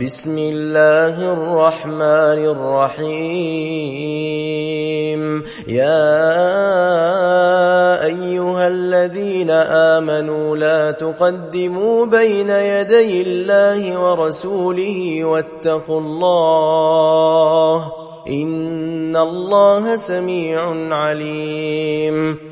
بسم الله الرحمن الرحيم. يا أيها الذين آمنوا لا تقدموا بين يدي الله ورسوله واتقوا الله إن الله سميع عليم.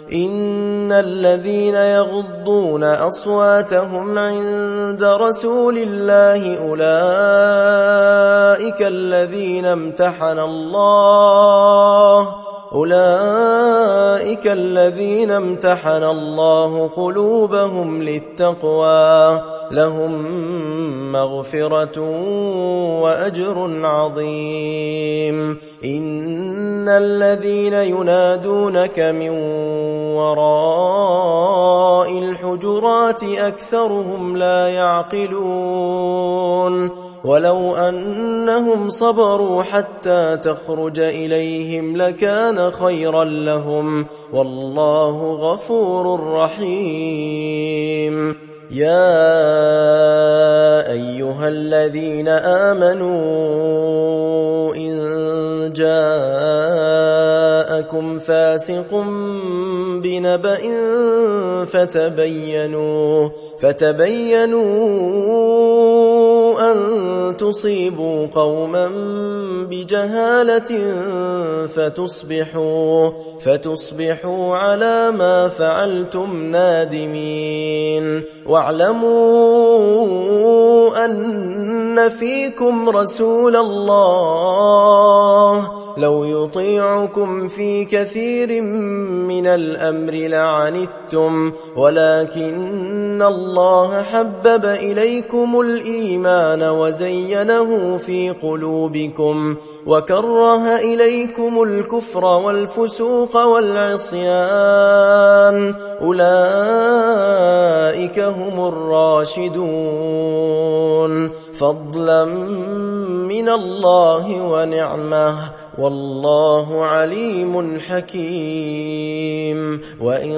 إن الذين يغضون أصواتهم عند رسول الله أولئك الذين امتحن الله أولئك الذين امتحن الله قلوبهم للتقوى لهم مغفرة وأجر عظيم. إن الذين ينادونك من وراء الحجرات أكثرهم لا يعقلون. ولو أنهم صبروا حتى تخرج إليهم لكان خيرا لهم. والله غفور رحيم. يا أيها الذين آمنوا إن جاءكم فاسق بنبأ فتبينوا فتبينوا أن تصيبوا قوما بجهالة فتصبحوا فتصبحوا على ما فعلتم نادمين. واعلموا أن فيكم رسول الله. لو يطيعكم في كثير من الأمر لعنتم ولكن الله حبب إليكم الإيمان. وزينه في قلوبكم وكره إليكم الكفر والفسوق والعصيان. أولئك هم الراشدون. فضلا من الله ونعمة. والله عليم حكيم. وإن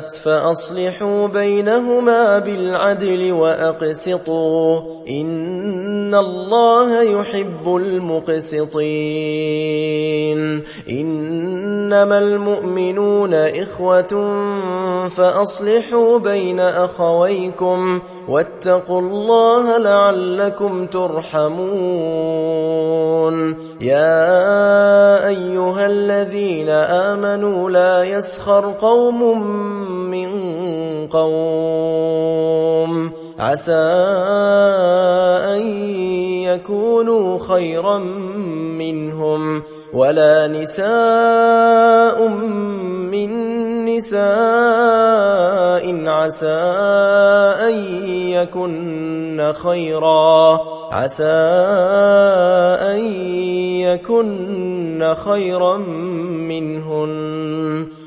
فأصلحوا بينهما بالعدل وأقسطوا. إن الله يحب المقسطين. إنما المؤمنون إخوة فأصلحوا بين أخويكم واتقوا الله لعلكم ترحمون. يا أيها الذين آمنوا لا يسخر قوم من قوم عسى أن يكونوا خيرا منهم ولا نساء من نساء عسى أن يكن خيرا عسى أن يكن خيرا منهن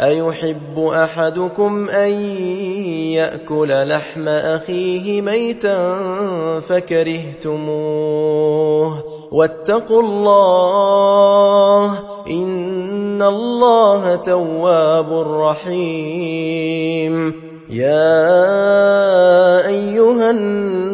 أيحب أحدكم أن يأكل لحم أخيه ميتا فكرهتموه واتقوا الله إن الله تواب رحيم يا أيها الناس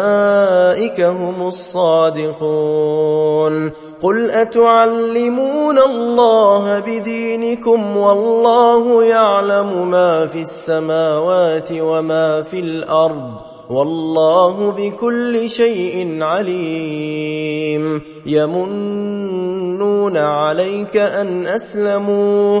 أولئك هم الصادقون قل أتعلمون الله بدينكم والله يعلم ما في السماوات وما في الأرض والله بكل شيء عليم يمنون عليك أن أسلموا